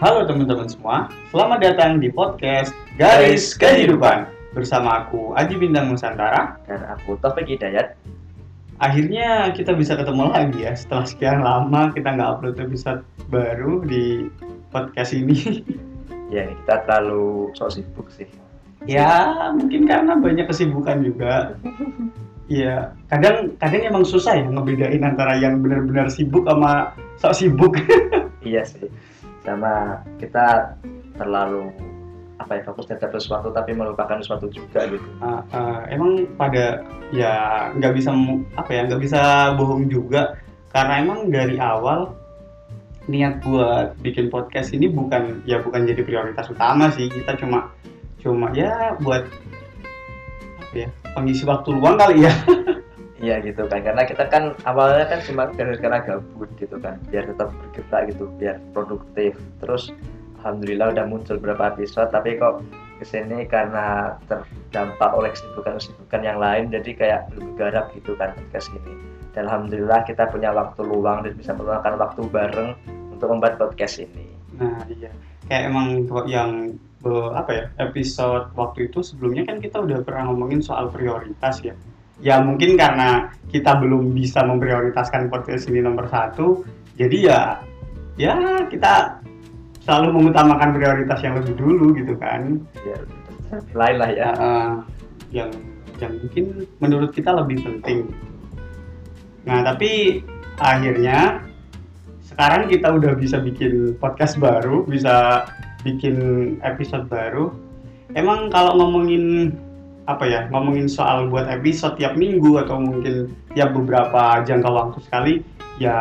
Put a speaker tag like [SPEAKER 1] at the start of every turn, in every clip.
[SPEAKER 1] Halo teman-teman semua, selamat datang di podcast Garis Kehidupan bersama aku Aji Bintang Nusantara.
[SPEAKER 2] dan aku Taufik Hidayat.
[SPEAKER 1] Akhirnya kita bisa ketemu lagi ya setelah sekian lama kita nggak upload episode baru di podcast ini.
[SPEAKER 2] Ya, kita terlalu sok sibuk sih.
[SPEAKER 1] ya mungkin karena banyak kesibukan juga. Iya, kadang kadang emang susah ya ngebedain antara yang benar-benar sibuk sama sok sibuk.
[SPEAKER 2] Iya sih. Sama kita terlalu apa ya fokus terhadap sesuatu tapi melupakan sesuatu juga gitu.
[SPEAKER 1] Ah, ah, emang pada ya nggak bisa apa ya nggak bisa bohong juga. Karena emang dari awal niat buat bikin podcast ini bukan ya bukan jadi prioritas utama sih. Kita cuma cuma ya buat apa ya pengisi waktu luang kali ya
[SPEAKER 2] Iya gitu kan. Karena kita kan awalnya kan cuma gara-gara gabut gitu kan. Biar tetap bergerak gitu biar produktif. Terus alhamdulillah udah muncul beberapa episode tapi kok ke sini karena terdampak oleh kesibukan-kesibukan yang lain jadi kayak belum garap gitu kan podcast ini dan alhamdulillah kita punya waktu luang dan bisa meluangkan waktu bareng untuk membuat podcast ini.
[SPEAKER 1] Nah iya. Kayak emang yang be- apa ya episode waktu itu sebelumnya kan kita udah pernah ngomongin soal prioritas ya ya mungkin karena kita belum bisa memprioritaskan podcast ini nomor satu jadi ya ya kita selalu mengutamakan prioritas yang lebih dulu gitu kan.
[SPEAKER 2] Ya lain lah ya.
[SPEAKER 1] Eh, yang yang mungkin menurut kita lebih penting. Nah tapi akhirnya sekarang kita udah bisa bikin podcast baru bisa bikin episode baru. Emang kalau ngomongin apa ya ngomongin soal buat episode tiap minggu atau mungkin tiap beberapa jangka waktu sekali ya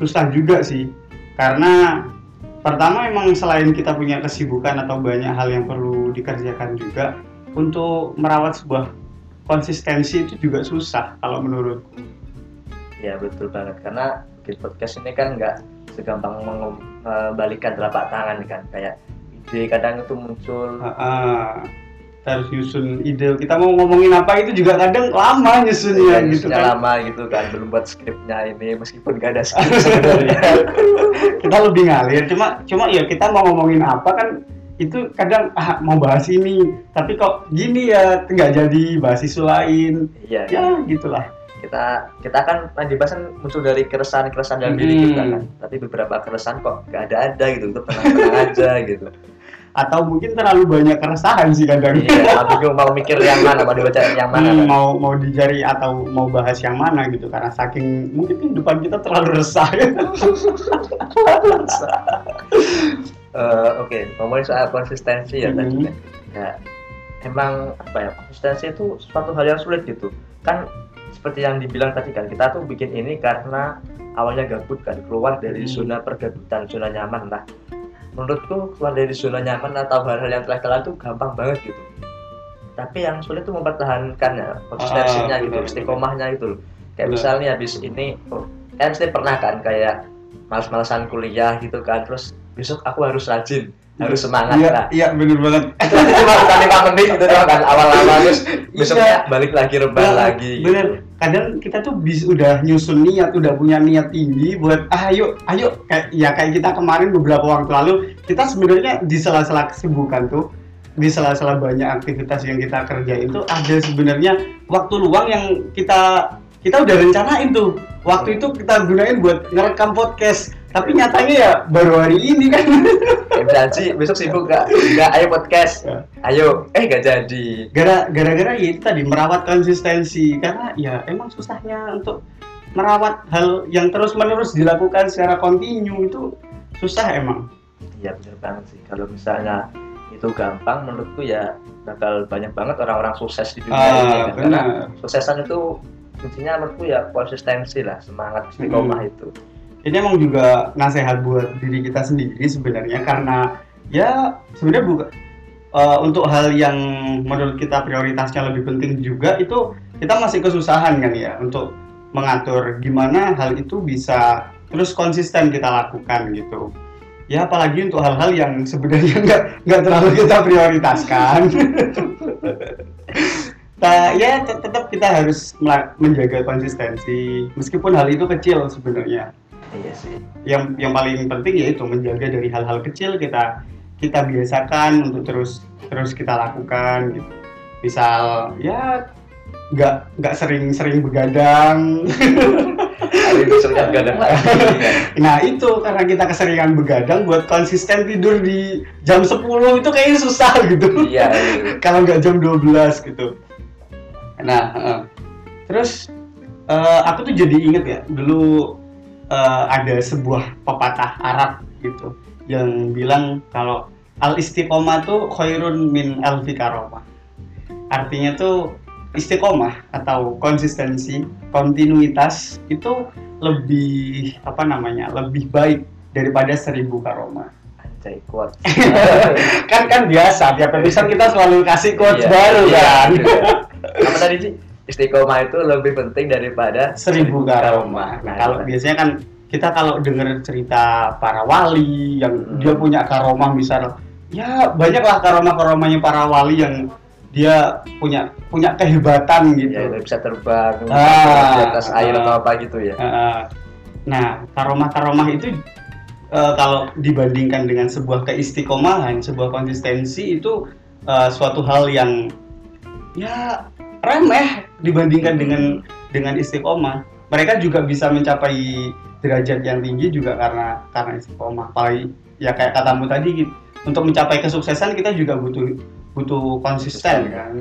[SPEAKER 1] susah juga sih. Karena pertama emang selain kita punya kesibukan atau banyak hal yang perlu dikerjakan juga untuk merawat sebuah konsistensi itu juga susah kalau menurutku.
[SPEAKER 2] Ya betul banget. Karena bikin podcast ini kan nggak segampang mengembalikan telapak tangan kan. Kayak ide kadang itu muncul.
[SPEAKER 1] Ah, ah. Kita harus nyusun ide. Kita mau ngomongin apa itu juga kadang lama nyusunnya
[SPEAKER 2] ya,
[SPEAKER 1] gitu kan.
[SPEAKER 2] lama gitu kan. Belum buat skripnya ini meskipun gak ada skrip sebenarnya.
[SPEAKER 1] Kita lebih ngalir. Cuma cuma ya kita mau ngomongin apa kan itu kadang ah, mau bahas ini. Tapi kok gini ya nggak jadi bahas isu lain.
[SPEAKER 2] Iya
[SPEAKER 1] ya gitulah.
[SPEAKER 2] Kita kita kan dibahas kan muncul dari keresahan keresahan dalam diri
[SPEAKER 1] Hmm.
[SPEAKER 2] kita kan. Tapi beberapa keresahan kok gak ada ada gitu. Itu tenang tenang aja gitu
[SPEAKER 1] atau mungkin terlalu banyak keresahan sih kadang
[SPEAKER 2] iya tapi gue mau mikir yang mana mau dibaca yang mana
[SPEAKER 1] Hmm,
[SPEAKER 2] kan?
[SPEAKER 1] mau mau dicari atau mau bahas yang mana gitu karena saking mungkin kehidupan kita terlalu resah
[SPEAKER 2] Eh, Oke, ngomongin soal konsistensi ya tadi kan. Ya, emang apa ya konsistensi itu suatu hal yang sulit gitu. Kan seperti yang dibilang tadi kan kita tuh bikin ini karena awalnya gabut kan keluar dari
[SPEAKER 1] Hmm.
[SPEAKER 2] zona pergabutan zona nyaman lah. Menurutku keluar dari zona nyaman atau hal-hal yang telah kelar tuh gampang banget gitu. Tapi yang sulit tuh mempertahankan ya konsistensinya
[SPEAKER 1] Ah,
[SPEAKER 2] gitu, istiqomahnya itu loh. Kayak
[SPEAKER 1] Benar.
[SPEAKER 2] misalnya habis ini, oh, kan saya pernah kan kayak males-malesan kuliah gitu kan, terus besok aku harus rajin, harus semangat
[SPEAKER 1] iya
[SPEAKER 2] lah.
[SPEAKER 1] iya bener banget
[SPEAKER 2] Itu cuma bukan lima menit gitu doang kan awal-awal terus besoknya
[SPEAKER 1] Iya.
[SPEAKER 2] balik lagi rebahan
[SPEAKER 1] Bener,
[SPEAKER 2] lagi. gitu.
[SPEAKER 1] Kadang kita tuh bis udah nyusun niat udah punya niat tinggi buat ah, ayo ayo. Kayak ya kayak kita kemarin beberapa waktu lalu kita sebenarnya di sela-sela kesibukan tuh di sela-sela banyak aktivitas yang kita kerjain tuh ada sebenarnya waktu luang yang kita kita udah rencanain tuh. Waktu itu kita gunain buat ngerekam podcast tapi nyatanya ya baru hari ini kan
[SPEAKER 2] Kayak janji besok sibuk gak? Gak, ayo podcast.
[SPEAKER 1] Ya.
[SPEAKER 2] Ayo, eh gak jadi.
[SPEAKER 1] gara gara-gara ya itu tadi merawat konsistensi karena ya emang susahnya untuk merawat hal yang terus menerus dilakukan secara kontinu itu susah emang
[SPEAKER 2] Iya bener banget sih. Kalau misalnya itu gampang, menurutku ya bakal banyak banget orang-orang sukses di dunia ini.
[SPEAKER 1] ah
[SPEAKER 2] kan. Karena
[SPEAKER 1] benar
[SPEAKER 2] suksesan itu kuncinya menurutku ya konsistensi lah, semangat istiqomah
[SPEAKER 1] Hmm.
[SPEAKER 2] itu.
[SPEAKER 1] Ini emang juga nasihat buat diri kita sendiri sebenarnya karena ya sebenarnya bukan eh, untuk hal yang menurut kita prioritasnya lebih penting juga itu kita masih kesusahan kan ya untuk mengatur gimana hal itu bisa terus konsisten kita lakukan gitu. Ya apalagi untuk hal-hal yang sebenarnya nggak nggak terlalu kita prioritaskan. Nah, ya tet- tetap kita harus menjaga konsistensi meskipun hal itu kecil sebenarnya
[SPEAKER 2] iya sih.
[SPEAKER 1] Yang yang paling penting yaitu menjaga dari hal-hal kecil kita kita biasakan untuk terus terus kita lakukan gitu. Misal ya nggak nggak sering-sering begadang.
[SPEAKER 2] Hari itu sering gadang. Lagi
[SPEAKER 1] nah itu karena kita keseringan begadang buat konsisten tidur di jam 10 itu kayaknya susah gitu.
[SPEAKER 2] Iya iya.
[SPEAKER 1] kalau nggak jam 12 gitu. Nah eh, terus eh, aku tuh jadi inget ya dulu eh, ada sebuah pepatah Arab gitu yang bilang kalau al istiqomah tuh khairun min alfi karomah artinya tuh istiqomah atau konsistensi kontinuitas itu lebih apa namanya lebih baik daripada seribu karomah
[SPEAKER 2] anjay kuat
[SPEAKER 1] kan kan biasa tiap episode kita selalu kasih quotes
[SPEAKER 2] Iya,
[SPEAKER 1] baru
[SPEAKER 2] iya,
[SPEAKER 1] kan?
[SPEAKER 2] iya. apa tadi sih istiqomah itu lebih penting daripada
[SPEAKER 1] seribu karomah. Nah, kalau
[SPEAKER 2] itu.
[SPEAKER 1] biasanya kan kita kalau dengar cerita para wali yang
[SPEAKER 2] Hmm.
[SPEAKER 1] dia punya karomah misal ya banyaklah karomah-karomahnya para wali yang dia punya punya kehebatan gitu.
[SPEAKER 2] ya bisa terbang
[SPEAKER 1] Ah,
[SPEAKER 2] di atas air
[SPEAKER 1] ah.
[SPEAKER 2] atau apa gitu ya
[SPEAKER 1] nah, karomah-karomah itu eh, kalau dibandingkan dengan sebuah keistiqomahan, sebuah konsistensi itu eh, suatu hal yang ya remeh dibandingkan dengan dengan istiqomah. Mereka juga bisa mencapai derajat yang tinggi juga karena karena istiqomah. Apalagi ya kayak katamu tadi gitu. Untuk mencapai kesuksesan kita juga butuh butuh konsisten kan.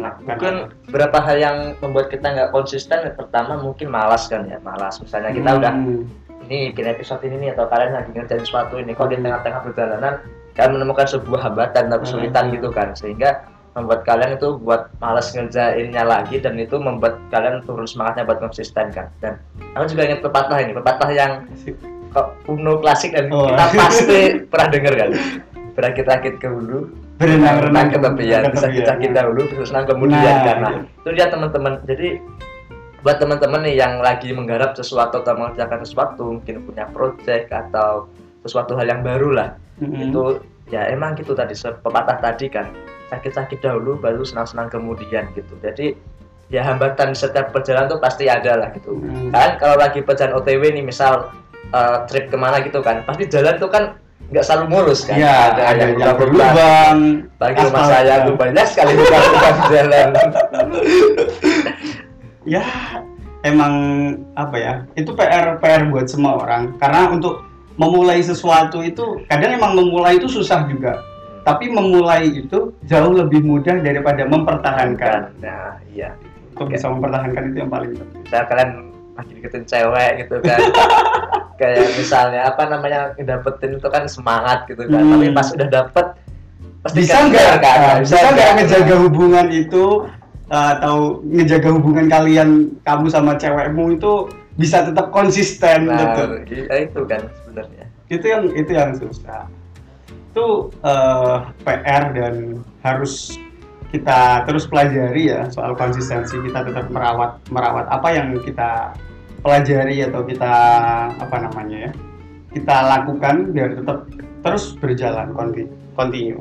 [SPEAKER 1] Melakukan
[SPEAKER 2] mungkin beberapa hal yang membuat kita nggak konsisten pertama mungkin malas kan ya malas misalnya kita udah
[SPEAKER 1] Hmm.
[SPEAKER 2] ini bikin episode ini nih atau kalian lagi ngerjain sesuatu ini kok di tengah-tengah perjalanan kalian menemukan sebuah hambatan atau kesulitan
[SPEAKER 1] Hmm.
[SPEAKER 2] gitu kan sehingga membuat kalian itu buat malas ngerjainnya lagi dan itu membuat kalian turun semangatnya buat konsisten kan? Dan aku juga ingat pepatah ini pepatah yang kok kuno klasik dan
[SPEAKER 1] Oh.
[SPEAKER 2] kita pasti pernah dengar kan? Berakit-rakit ke hulu
[SPEAKER 1] berenang-renang
[SPEAKER 2] ke tepian bisa kita kita dahulu bisa senang kemudian
[SPEAKER 1] Nah,
[SPEAKER 2] karena
[SPEAKER 1] iya.
[SPEAKER 2] itu dia teman-teman. Jadi buat teman-teman nih yang lagi menggarap sesuatu atau mengerjakan sesuatu mungkin punya project atau sesuatu hal yang baru lah.
[SPEAKER 1] Mm-mm.
[SPEAKER 2] itu ya emang gitu tadi pepatah tadi kan sakit-sakit dahulu baru senang-senang kemudian gitu. Jadi ya hambatan setiap perjalanan tuh pasti ada lah gitu.
[SPEAKER 1] Hmm.
[SPEAKER 2] kan kalau lagi perjalanan OTW nih misal uh, trip ke mana gitu kan pasti jalan tuh kan nggak selalu mulus kan.
[SPEAKER 1] Ya, ada, yang
[SPEAKER 2] berlubang
[SPEAKER 1] berlubang.
[SPEAKER 2] bagi rumah saya tuh banyak sekali lubang-lubang jalan.
[SPEAKER 1] Ya emang apa ya itu PR PR buat semua orang. Karena untuk memulai sesuatu itu kadang emang memulai itu susah juga tapi memulai itu jauh lebih mudah daripada mempertahankan.
[SPEAKER 2] Nah iya.
[SPEAKER 1] Untuk
[SPEAKER 2] Oke.
[SPEAKER 1] bisa mempertahankan itu yang paling penting?
[SPEAKER 2] Saya kalian lagi deketin cewek gitu kan. Kayak misalnya apa namanya dapetin itu kan semangat gitu kan.
[SPEAKER 1] Hmm.
[SPEAKER 2] tapi pas udah dapet pasti
[SPEAKER 1] bisa
[SPEAKER 2] kan
[SPEAKER 1] nggak?
[SPEAKER 2] kan
[SPEAKER 1] Nah, bisa nggak ngejaga hubungan itu uh, atau ngejaga hubungan kalian kamu sama cewekmu itu bisa tetap konsisten
[SPEAKER 2] nah
[SPEAKER 1] gitu.
[SPEAKER 2] itu kan sebenarnya.
[SPEAKER 1] Itu yang itu yang susah itu eh, PR dan harus kita terus pelajari ya soal konsistensi kita tetap merawat merawat apa yang kita pelajari atau kita apa namanya ya kita lakukan biar tetap terus berjalan continue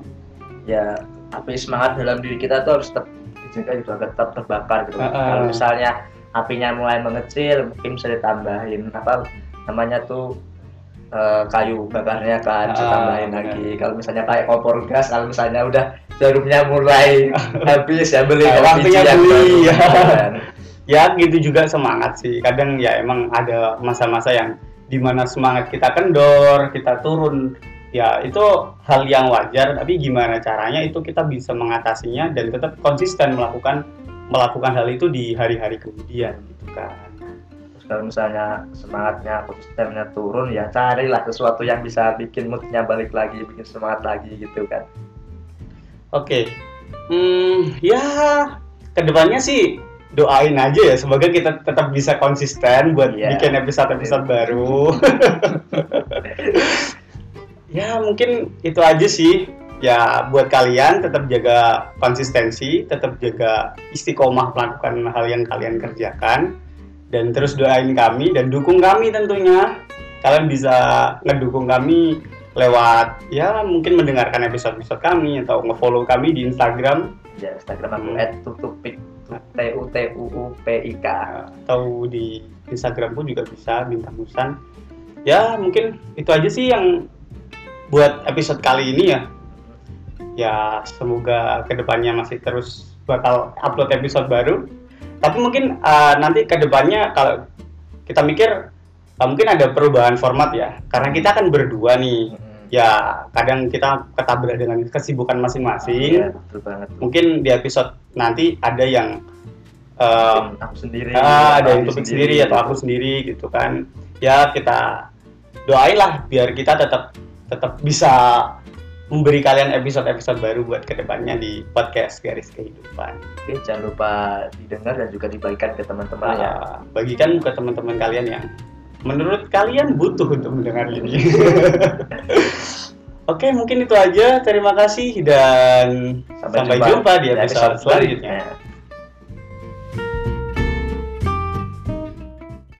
[SPEAKER 2] ya api semangat dalam diri kita tuh harus tetap dijaga gitu agar tetap terbakar gitu
[SPEAKER 1] Uh-uh.
[SPEAKER 2] kalau misalnya apinya mulai mengecil mungkin bisa ditambahin apa namanya tuh eh, kayu bakarnya kan
[SPEAKER 1] Ah,
[SPEAKER 2] tambahin
[SPEAKER 1] benar.
[SPEAKER 2] lagi kalau misalnya pakai kompor gas kalau misalnya udah jarumnya mulai habis ya beli LPG yang
[SPEAKER 1] beli,
[SPEAKER 2] baru,
[SPEAKER 1] ya.
[SPEAKER 2] kan.
[SPEAKER 1] ya gitu juga semangat sih kadang ya emang ada masa-masa yang di mana semangat kita kendor kita turun ya itu hal yang wajar tapi gimana caranya itu kita bisa mengatasinya dan tetap konsisten melakukan melakukan hal itu di hari-hari kemudian gitu kan
[SPEAKER 2] kalau misalnya semangatnya konsistennya turun ya carilah sesuatu yang bisa bikin moodnya balik lagi bikin semangat lagi gitu kan.
[SPEAKER 1] Oke. Hmm ya ke depannya sih doain aja ya semoga kita tetap bisa konsisten buat
[SPEAKER 2] Iya.
[SPEAKER 1] bikin episode-episode baru. Ya mungkin itu aja sih. Ya buat kalian tetap jaga konsistensi tetap jaga istiqomah melakukan hal yang kalian kerjakan dan terus doain kami dan dukung kami tentunya. Kalian bisa ngedukung kami lewat ya mungkin mendengarkan episode-episode kami atau ngefollow kami di Instagram.
[SPEAKER 2] Ya Instagram aku
[SPEAKER 1] Hmm.
[SPEAKER 2] tutupik t u t u u p i k.
[SPEAKER 1] Atau di Instagram pun juga bisa bintang musan ya mungkin itu aja sih yang buat episode kali ini ya. Ya semoga ke depannya masih terus bakal upload episode baru tapi mungkin uh, nanti ke depannya kalau kita mikir uh, mungkin ada perubahan format ya karena kita kan berdua nih
[SPEAKER 2] Mm-mm.
[SPEAKER 1] ya kadang kita ketabrak dengan kesibukan
[SPEAKER 2] Iya,
[SPEAKER 1] masing-masing
[SPEAKER 2] betul banget.
[SPEAKER 1] mungkin di episode nanti ada yang uh,
[SPEAKER 2] aku sendiri.
[SPEAKER 1] ah, ada yang topik sendiri atau
[SPEAKER 2] gitu.
[SPEAKER 1] aku sendiri gitu kan ya kita doain lah biar kita tetap tetap bisa memberi kalian episode-episode baru buat ke depannya di podcast garis kehidupan
[SPEAKER 2] Oke, jangan lupa didengar dan juga dibagikan ke teman-teman ya.
[SPEAKER 1] Ah, bagikan ke teman-teman kalian yang menurut kalian butuh untuk mendengar ini oke mungkin itu aja terima kasih dan sampai, jumpa, di episode selanjutnya.